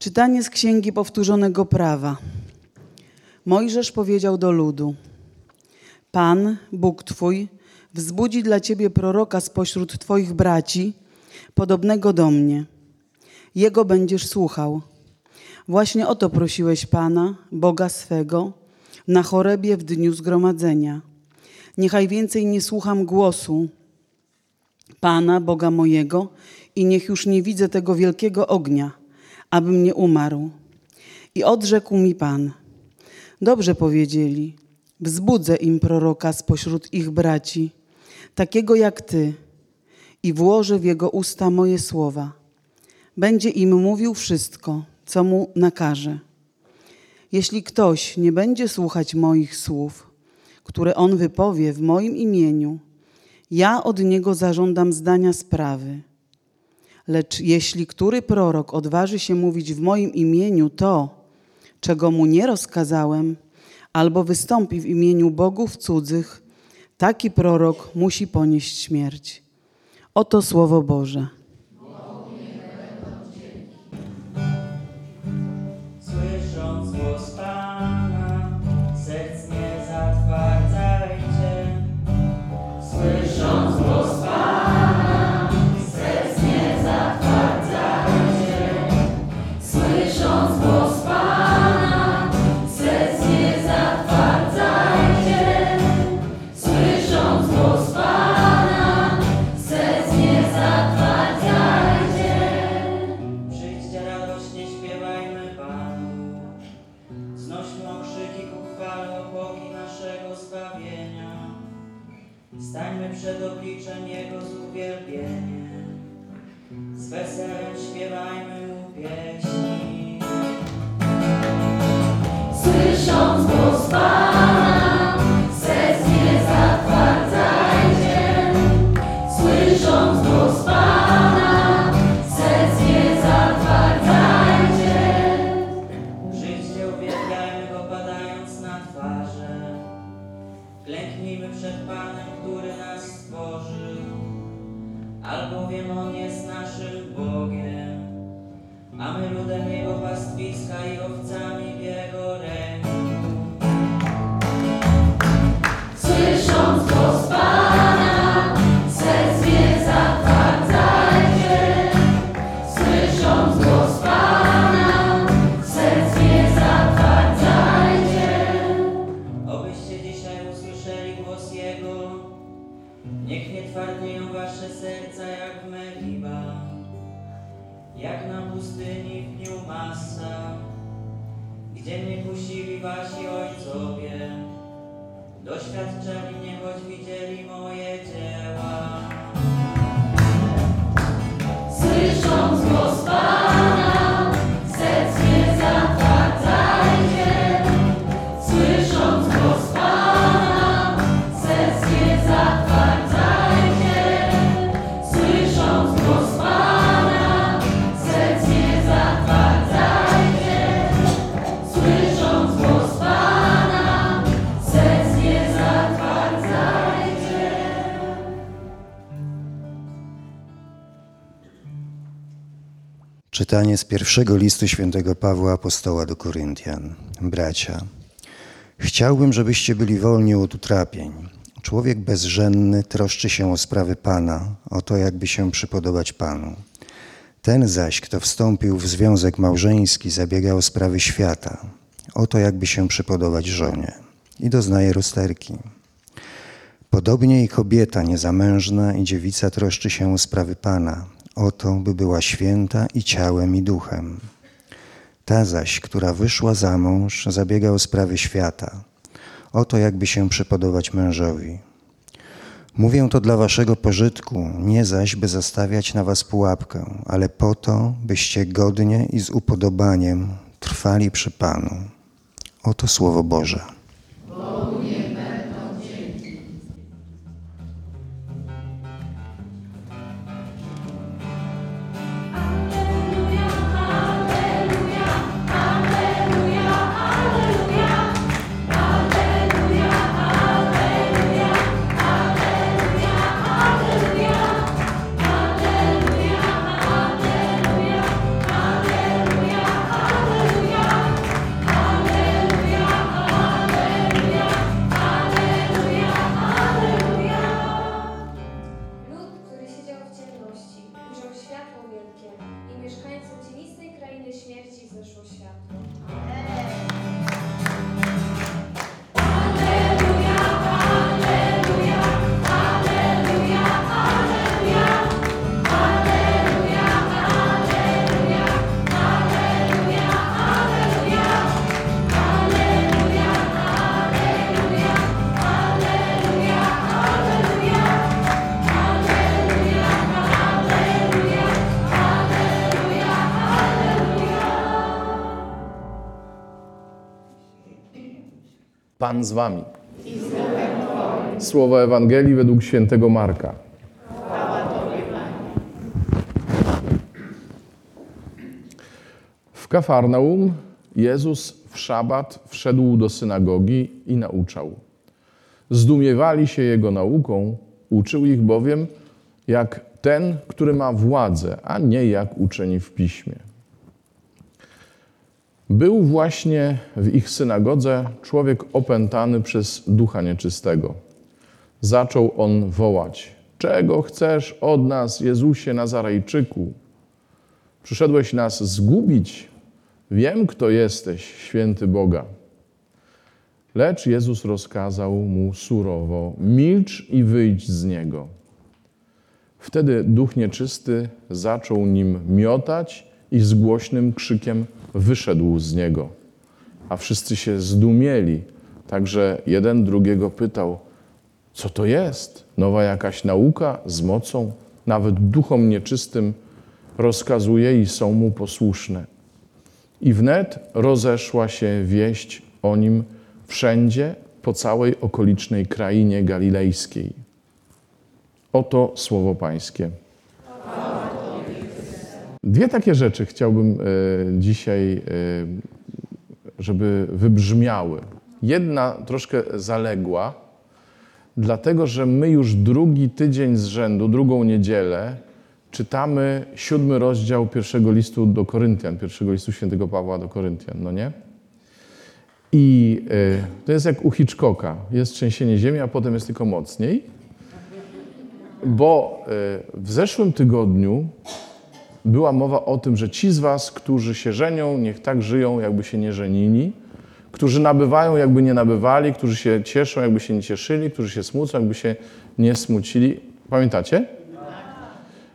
Czytanie z Księgi Powtórzonego Prawa. Mojżesz powiedział do ludu: Pan, Bóg Twój, wzbudzi dla Ciebie proroka spośród Twoich braci, podobnego do mnie. Jego będziesz słuchał. Właśnie o to prosiłeś Pana, Boga swego, na chorebie w dniu zgromadzenia. Niechaj więcej nie słucham głosu Pana, Boga mojego, i niech już nie widzę tego wielkiego ognia, abym nie umarł. I odrzekł mi Pan: Dobrze powiedzieli, wzbudzę im proroka spośród ich braci, takiego jak ty, i włożę w jego usta moje słowa. Będzie im mówił wszystko, co mu nakaże. Jeśli ktoś nie będzie słuchać moich słów, które on wypowie w moim imieniu, ja od niego zażądam zdania sprawy. Lecz jeśli który prorok odważy się mówić w moim imieniu to, czego mu nie rozkazałem, albo wystąpi w imieniu bogów cudzych, taki prorok musi ponieść śmierć. Oto słowo Boże. Czytanie z pierwszego listu świętego Pawła Apostoła do Koryntian. Bracia, chciałbym, żebyście byli wolni od utrapień. Człowiek bezżenny troszczy się o sprawy Pana, o to, jakby się przypodobać Panu. Ten zaś, kto wstąpił w związek małżeński, zabiega o sprawy świata, o to, jakby się przypodobać żonie i doznaje rozterki. Podobnie i kobieta niezamężna i dziewica troszczy się o sprawy Pana, o to, by była święta i ciałem, i duchem. Ta zaś, która wyszła za mąż, zabiega o sprawy świata, o to, jakby się przypodobać mężowi. Mówię to dla waszego pożytku, nie zaś, by zastawiać na was pułapkę, ale po to, byście godnie i z upodobaniem trwali przy Panu. Oto Słowo Boże. Pan z wami. Słowa Ewangelii według świętego Marka. W Kafarnaum Jezus w szabat wszedł do synagogi i nauczał. Zdumiewali się Jego nauką, uczył ich bowiem jak ten, który ma władzę, a nie jak uczeni w piśmie. Był właśnie w ich synagodze człowiek opętany przez ducha nieczystego. Zaczął on wołać: Czego chcesz od nas, Jezusie Nazarejczyku? Przyszedłeś nas zgubić. Wiem, kto jesteś, święty Boga. Lecz Jezus rozkazał mu surowo: Milcz i wyjdź z niego. Wtedy duch nieczysty zaczął nim miotać i z głośnym krzykiem wyszedł z niego. A wszyscy się zdumieli, także jeden drugiego pytał: Co to jest? Nowa jakaś nauka z mocą? Nawet duchom nieczystym rozkazuje i są mu posłuszne. I wnet rozeszła się wieść o nim wszędzie po całej okolicznej krainie galilejskiej. Oto słowo Pańskie. Dwie takie rzeczy chciałbym e, dzisiaj, e, żeby wybrzmiały. Jedna troszkę zaległa, dlatego że my już drugi tydzień z rzędu, drugą niedzielę, czytamy siódmy rozdział pierwszego listu do Koryntian, pierwszego listu świętego Pawła do Koryntian, no nie? I e, to jest jak u Hitchcocka. Jest trzęsienie ziemi, a potem jest tylko mocniej. Bo w zeszłym tygodniu była mowa o tym, że ci z was, którzy się żenią, niech tak żyją, jakby się nie żenili, którzy nabywają, jakby nie nabywali, którzy się cieszą, jakby się nie cieszyli, którzy się smucą, jakby się nie smucili. Pamiętacie?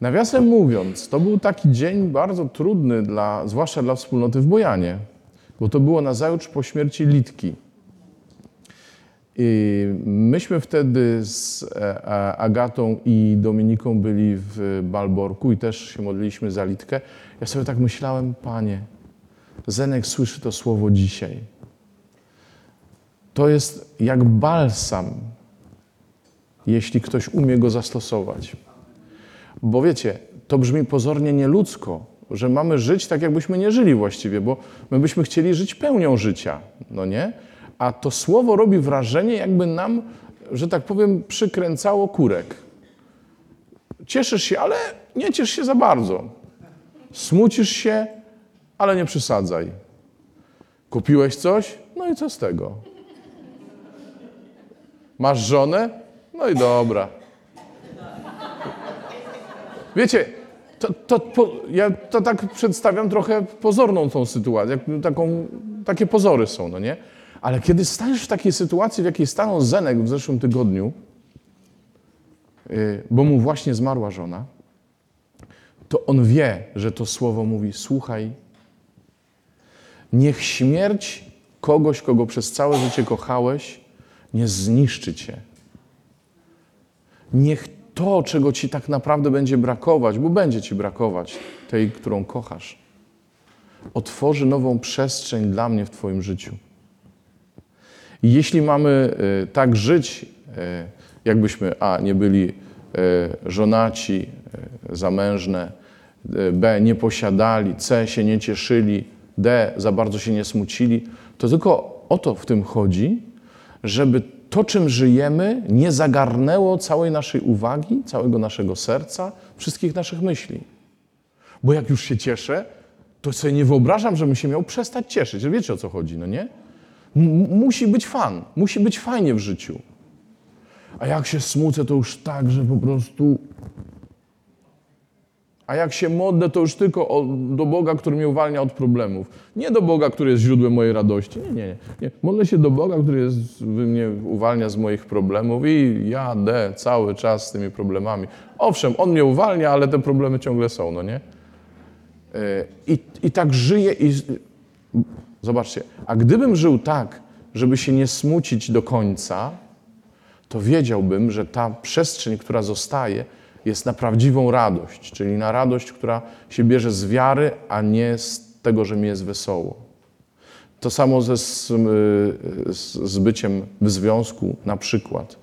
Nawiasem mówiąc, to był taki dzień bardzo trudny, dla, zwłaszcza dla wspólnoty w Bojanie, bo to było nazajutrz po śmierci Litki. I myśmy wtedy z e, Agatą i Dominiką byli w Balborku i też się modliliśmy za Litkę. Ja sobie tak myślałem, panie, Zenek słyszy to słowo dzisiaj. To jest jak balsam, jeśli ktoś umie go zastosować. Bo wiecie, to brzmi pozornie nieludzko, że mamy żyć tak, jakbyśmy nie żyli właściwie, bo my byśmy chcieli żyć pełnią życia, no nie? A to słowo robi wrażenie, jakby nam, że tak powiem, przykręcało kurek. Cieszysz się, ale nie ciesz się za bardzo. Smucisz się, ale nie przesadzaj. Kupiłeś coś? No i co z tego? Masz żonę? No i dobra. Wiecie, to, to, po, ja to tak przedstawiam trochę pozorną tą sytuację, taką, takie pozory są, no nie? Ale kiedy staniesz w takiej sytuacji, w jakiej stanął Zenek w zeszłym tygodniu, yy, bo mu właśnie zmarła żona, to on wie, że to słowo mówi: Słuchaj, niech śmierć kogoś, kogo przez całe życie kochałeś, nie zniszczy cię. Niech to, czego ci tak naprawdę będzie brakować, bo będzie ci brakować, tej, którą kochasz, otworzy nową przestrzeń dla mnie w Twoim życiu. Jeśli mamy y, tak żyć, y, jakbyśmy A, nie byli y, żonaci, zamężne, B, nie posiadali, C, się nie cieszyli, D, za bardzo się nie smucili, to tylko o to w tym chodzi, żeby to, czym żyjemy, nie zagarnęło całej naszej uwagi, całego naszego serca, wszystkich naszych myśli. Bo jak już się cieszę, to sobie nie wyobrażam, żebym się miał przestać cieszyć. Wiecie o co chodzi, no nie? Musi być fan, musi być fajnie w życiu. A jak się smucę, to już tak, że po prostu A jak się modlę, to już tylko o, do Boga, który mnie uwalnia od problemów. Nie do Boga, który jest źródłem mojej radości. Nie, nie, nie. Modlę się do Boga, który jest, mnie uwalnia z moich problemów i jadę cały czas z tymi problemami. Owszem, On mnie uwalnia, ale te problemy ciągle są, no nie? Yy, I, i tak żyję i... Zobaczcie, a gdybym żył tak, żeby się nie smucić do końca, to wiedziałbym, że ta przestrzeń, która zostaje, jest na prawdziwą radość, czyli na radość, która się bierze z wiary, a nie z tego, że mi jest wesoło. To samo ze, z, z, z byciem w związku, na przykład.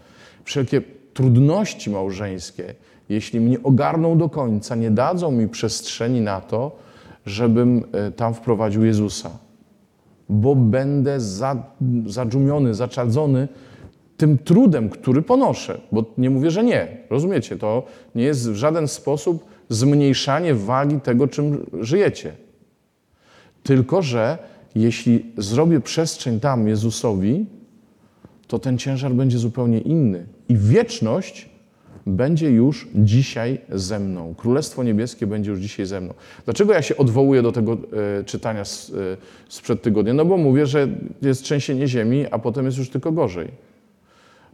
Wszelkie trudności małżeńskie, jeśli mnie ogarną do końca, nie dadzą mi przestrzeni na to, żebym e, tam wprowadził Jezusa. Bo będę za, zadżumiony, zaczadzony tym trudem, który ponoszę. Bo nie mówię, że nie. Rozumiecie? To nie jest w żaden sposób zmniejszanie wagi tego, czym żyjecie. Tylko, że jeśli zrobię przestrzeń tam Jezusowi, to ten ciężar będzie zupełnie inny. I wieczność będzie już dzisiaj ze mną. Królestwo Niebieskie będzie już dzisiaj ze mną. Dlaczego ja się odwołuję do tego e, czytania z, e, sprzed tygodnia? No bo mówię, że jest trzęsienie ziemi, a potem jest już tylko gorzej.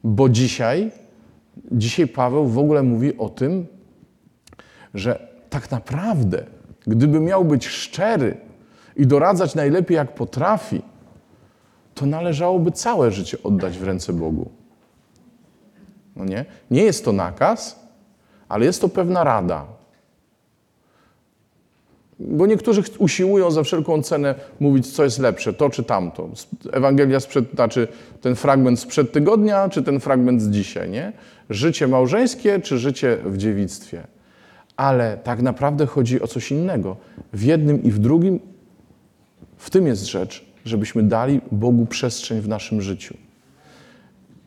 Bo dzisiaj, dzisiaj Paweł w ogóle mówi o tym, że tak naprawdę, gdyby miał być szczery i doradzać najlepiej jak potrafi, to należałoby całe życie oddać w ręce Bogu. No nie? nie jest to nakaz, ale jest to pewna rada. Bo niektórzy usiłują za wszelką cenę mówić, co jest lepsze, to czy tamto. Ewangelia sprzed, znaczy ten fragment sprzed tygodnia, czy ten fragment z dzisiaj, nie? Życie małżeńskie, czy życie w dziewictwie. Ale tak naprawdę chodzi o coś innego. W jednym i w drugim, w tym jest rzecz, żebyśmy dali Bogu przestrzeń w naszym życiu.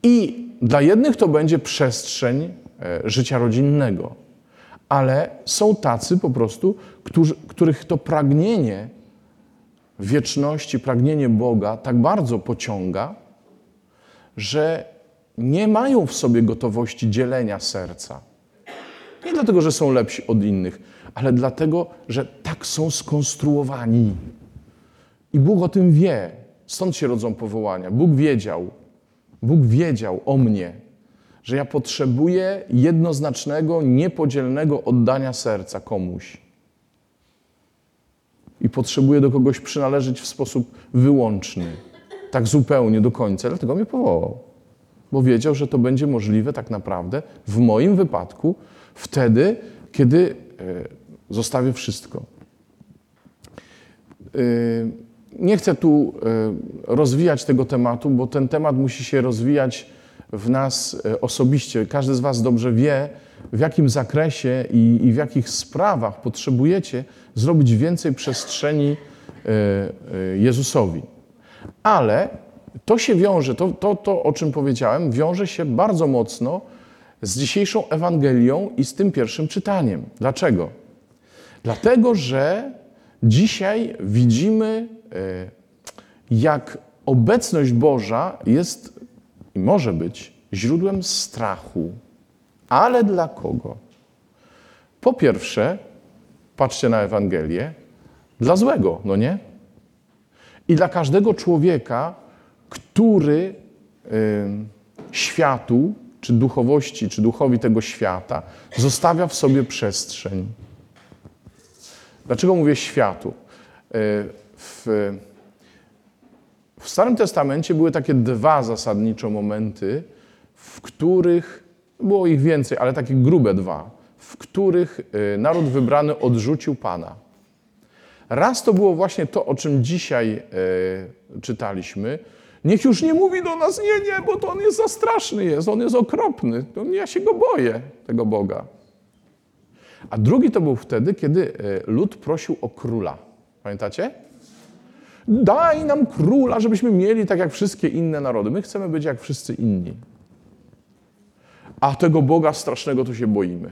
I dla jednych to będzie przestrzeń e, życia rodzinnego, ale są tacy po prostu, którzy, których to pragnienie wieczności, pragnienie Boga tak bardzo pociąga, że nie mają w sobie gotowości dzielenia serca. Nie dlatego, że są lepsi od innych, ale dlatego, że tak są skonstruowani. I Bóg o tym wie. Stąd się rodzą powołania. Bóg wiedział, Bóg wiedział o mnie, że ja potrzebuję jednoznacznego, niepodzielnego oddania serca komuś. I potrzebuję do kogoś przynależeć w sposób wyłączny, tak zupełnie do końca. Dlatego mnie powołał. Bo wiedział, że to będzie możliwe tak naprawdę w moim wypadku wtedy, kiedy e, zostawię wszystko. Nie chcę tu y, rozwijać tego tematu, bo ten temat musi się rozwijać w nas y, osobiście. Każdy z Was dobrze wie, w jakim zakresie i, w jakich sprawach potrzebujecie zrobić więcej przestrzeni y, Jezusowi. Ale to się wiąże, to, to, to o czym powiedziałem, wiąże się bardzo mocno z dzisiejszą Ewangelią i z tym pierwszym czytaniem. Dlaczego? Dlatego, że dzisiaj widzimy, e, jak obecność Boża jest i może być źródłem strachu. Ale dla kogo? Po pierwsze, patrzcie na Ewangelię, dla złego, no nie? I dla każdego człowieka, który y, światu, czy duchowości, czy duchowi tego świata zostawia w sobie przestrzeń. Dlaczego mówię światu? Y, W, w Starym Testamencie były takie dwa zasadniczo momenty, w których, było ich więcej, ale takie grube dwa, w których y, naród wybrany odrzucił Pana. Raz to było właśnie to, o czym dzisiaj e, czytaliśmy. Niech już nie mówi do nas, nie, nie, bo to on jest za straszny jest, on jest okropny. To ja się go boję, tego Boga. A drugi to był wtedy, kiedy e, lud prosił o króla. Pamiętacie? Daj nam króla, żebyśmy mieli tak jak wszystkie inne narody. My chcemy być jak wszyscy inni. A tego Boga strasznego to się boimy.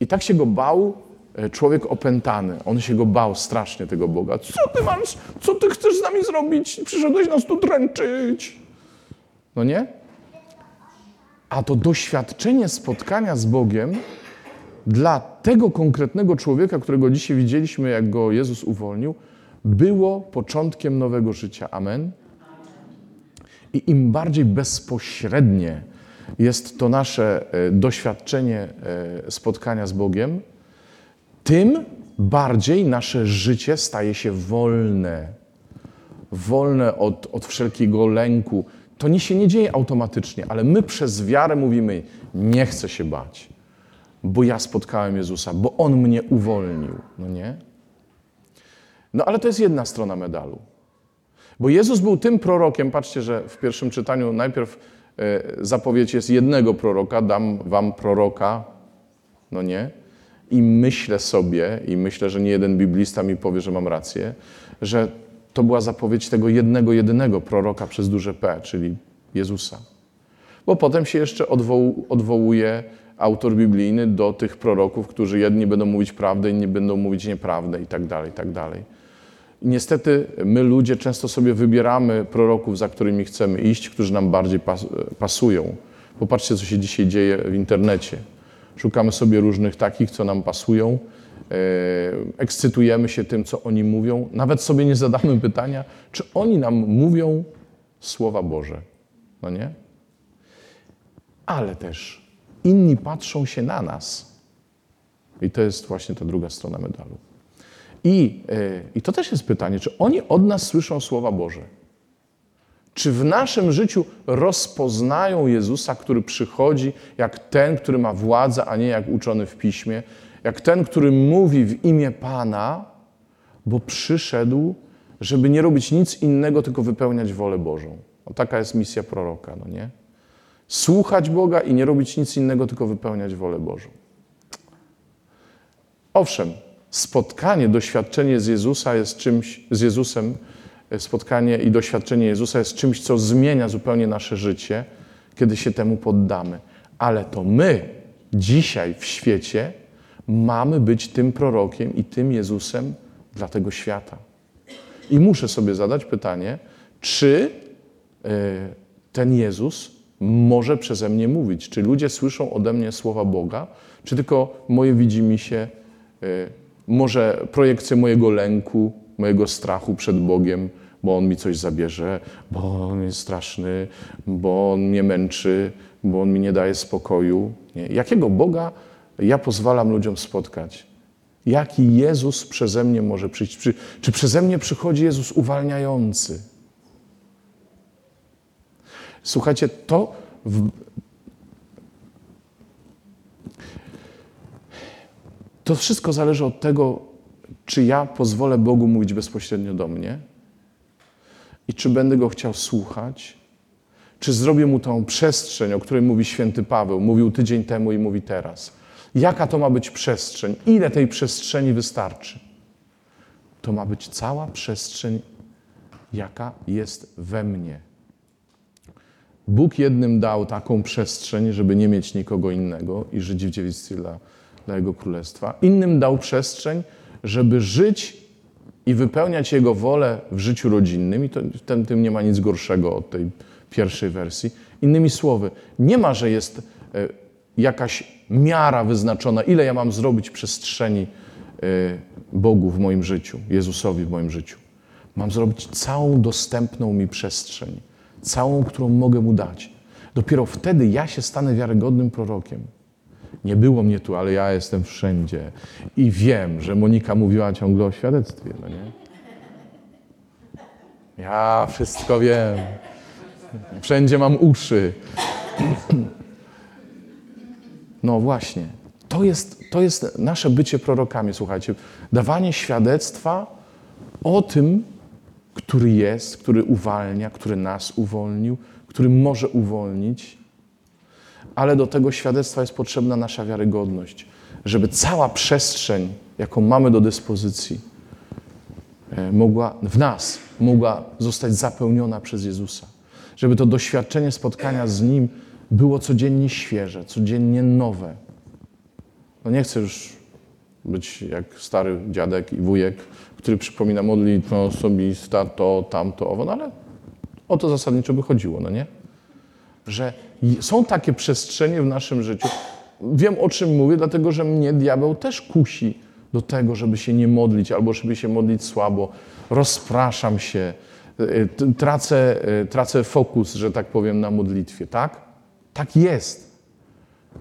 I tak się go bał e, człowiek opętany. On się go bał strasznie, tego Boga. Co ty masz? Co ty chcesz z nami zrobić? Przyszedłeś nas tu dręczyć. No nie? A to doświadczenie spotkania z Bogiem dla tego konkretnego człowieka, którego dzisiaj widzieliśmy, jak go Jezus uwolnił, było początkiem nowego życia. Amen. I im bardziej bezpośrednie jest to nasze e, doświadczenie e, spotkania z Bogiem, tym bardziej nasze życie staje się wolne. Wolne od, od wszelkiego lęku. To nie się nie dzieje automatycznie, ale my przez wiarę mówimy: Nie chcę się bać, bo ja spotkałem Jezusa, bo On mnie uwolnił. No nie? No ale to jest jedna strona medalu. Bo Jezus był tym prorokiem, patrzcie, że w pierwszym czytaniu najpierw e, zapowiedź jest jednego proroka, dam wam proroka, no nie? I myślę sobie, i myślę, że nie jeden biblista mi powie, że mam rację, że to była zapowiedź tego jednego, jedynego proroka przez duże P, czyli Jezusa. Bo potem się jeszcze odwoł, odwołuje autor biblijny do tych proroków, którzy jedni będą mówić prawdę, inni będą mówić nieprawdę i tak dalej, i tak dalej. Niestety my ludzie często sobie wybieramy proroków, za którymi chcemy iść, którzy nam bardziej pas, pasują. Popatrzcie, co się dzisiaj dzieje w internecie. Szukamy sobie różnych takich, co nam pasują, e, ekscytujemy się tym, co oni mówią. Nawet sobie nie zadamy pytania, czy oni nam mówią słowa Boże. No nie? Ale też inni patrzą się na nas. I to jest właśnie ta druga strona medalu. I, e, I to też jest pytanie, czy oni od nas słyszą Słowa Boże? Czy w naszym życiu rozpoznają Jezusa, który przychodzi jak ten, który ma władzę, a nie jak uczony w piśmie, jak ten, który mówi w imię Pana, bo przyszedł, żeby nie robić nic innego, tylko wypełniać wolę Bożą. No, taka jest misja proroka, no nie? Słuchać Boga i nie robić nic innego, tylko wypełniać wolę Bożą. Owszem, spotkanie, doświadczenie z Jezusa jest czymś, z Jezusem, spotkanie i doświadczenie Jezusa jest czymś, co zmienia zupełnie nasze życie, kiedy się temu poddamy. Ale to my dzisiaj w świecie mamy być tym prorokiem i tym Jezusem dla tego świata. I muszę sobie zadać pytanie, czy e, ten Jezus może przeze mnie mówić? Czy ludzie słyszą ode mnie słowa Boga, czy tylko moje widzimisię e, może projekcję mojego lęku, mojego strachu przed Bogiem, bo On mi coś zabierze, bo On jest straszny, bo On mnie męczy, bo On mi nie daje spokoju. Nie. Jakiego Boga ja pozwalam ludziom spotkać? Jaki Jezus przeze mnie może przyjść? Czy przeze mnie przychodzi Jezus uwalniający? Słuchajcie, to w, To wszystko zależy od tego, czy ja pozwolę Bogu mówić bezpośrednio do mnie i czy będę go chciał słuchać, czy zrobię mu tą przestrzeń, o której mówi święty Paweł, mówił tydzień temu i mówi teraz. Jaka to ma być przestrzeń? Ile tej przestrzeni wystarczy? To ma być cała przestrzeń, jaka jest we mnie. Bóg jednym dał taką przestrzeń, żeby nie mieć nikogo innego i żyć w dziewictwie dla, dla Jego Królestwa. Innym dał przestrzeń, żeby żyć i wypełniać Jego wolę w życiu rodzinnym. I to, tym, tym nie ma nic gorszego od tej pierwszej wersji. Innymi słowy, nie ma, że jest e, jakaś miara wyznaczona, ile ja mam zrobić przestrzeni e, Bogu w moim życiu, Jezusowi w moim życiu. Mam zrobić całą dostępną mi przestrzeń, całą, którą mogę Mu dać. Dopiero wtedy ja się stanę wiarygodnym prorokiem. Nie było mnie tu, ale ja jestem wszędzie. I wiem, że Monika mówiła ciągle o świadectwie, no nie? Ja wszystko wiem. Wszędzie mam uszy. No właśnie. To jest, to jest nasze bycie prorokami, słuchajcie. Dawanie świadectwa o tym, który jest, który uwalnia, który nas uwolnił, który może uwolnić ale do tego świadectwa jest potrzebna nasza wiarygodność, żeby cała przestrzeń, jaką mamy do dyspozycji, e, mogła w nas mogła zostać zapełniona przez Jezusa. Żeby to doświadczenie spotkania z Nim było codziennie świeże, codziennie nowe. No nie chcę już być jak stary dziadek i wujek, który przypomina modlitwę osobista, to, tamto, owo, no ale o to zasadniczo by chodziło, no nie? Że są takie przestrzenie w naszym życiu, wiem o czym mówię, dlatego że mnie diabeł też kusi do tego, żeby się nie modlić albo żeby się modlić słabo. Rozpraszam się, y, t- tracę, y, tracę fokus, że tak powiem, na modlitwie, tak? Tak jest.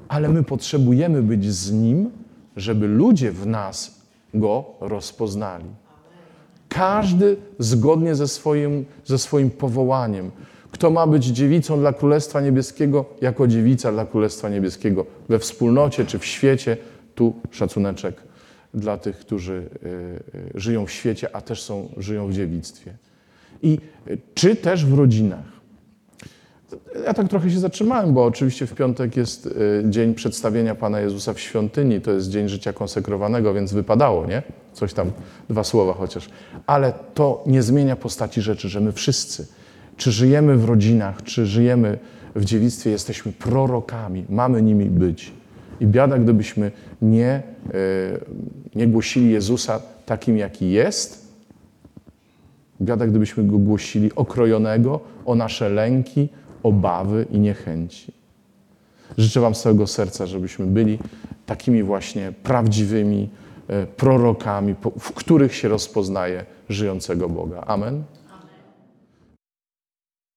Ale my potrzebujemy być z nim, żeby ludzie w nas go rozpoznali. Każdy zgodnie ze swoim, ze swoim powołaniem. Kto ma być dziewicą dla Królestwa Niebieskiego, jako dziewica dla Królestwa Niebieskiego. We wspólnocie czy w świecie, tu szacuneczek dla tych, którzy y, y, żyją w świecie, a też są, żyją w dziewictwie. I y, czy też w rodzinach. Ja tak trochę się zatrzymałem, bo oczywiście w piątek jest y, dzień przedstawienia Pana Jezusa w świątyni, to jest dzień życia konsekrowanego, więc wypadało, nie? Coś tam, dwa słowa chociaż. Ale to nie zmienia postaci rzeczy, że my wszyscy, czy żyjemy w rodzinach, czy żyjemy w dziewictwie, jesteśmy prorokami, mamy nimi być. I biada, gdybyśmy nie, y, nie głosili Jezusa takim, jaki jest, Biada, gdybyśmy go głosili okrojonego o nasze lęki, obawy i niechęci. Życzę Wam z całego serca, żebyśmy byli takimi właśnie prawdziwymi e, prorokami, w których się rozpoznaje żyjącego Boga. Amen.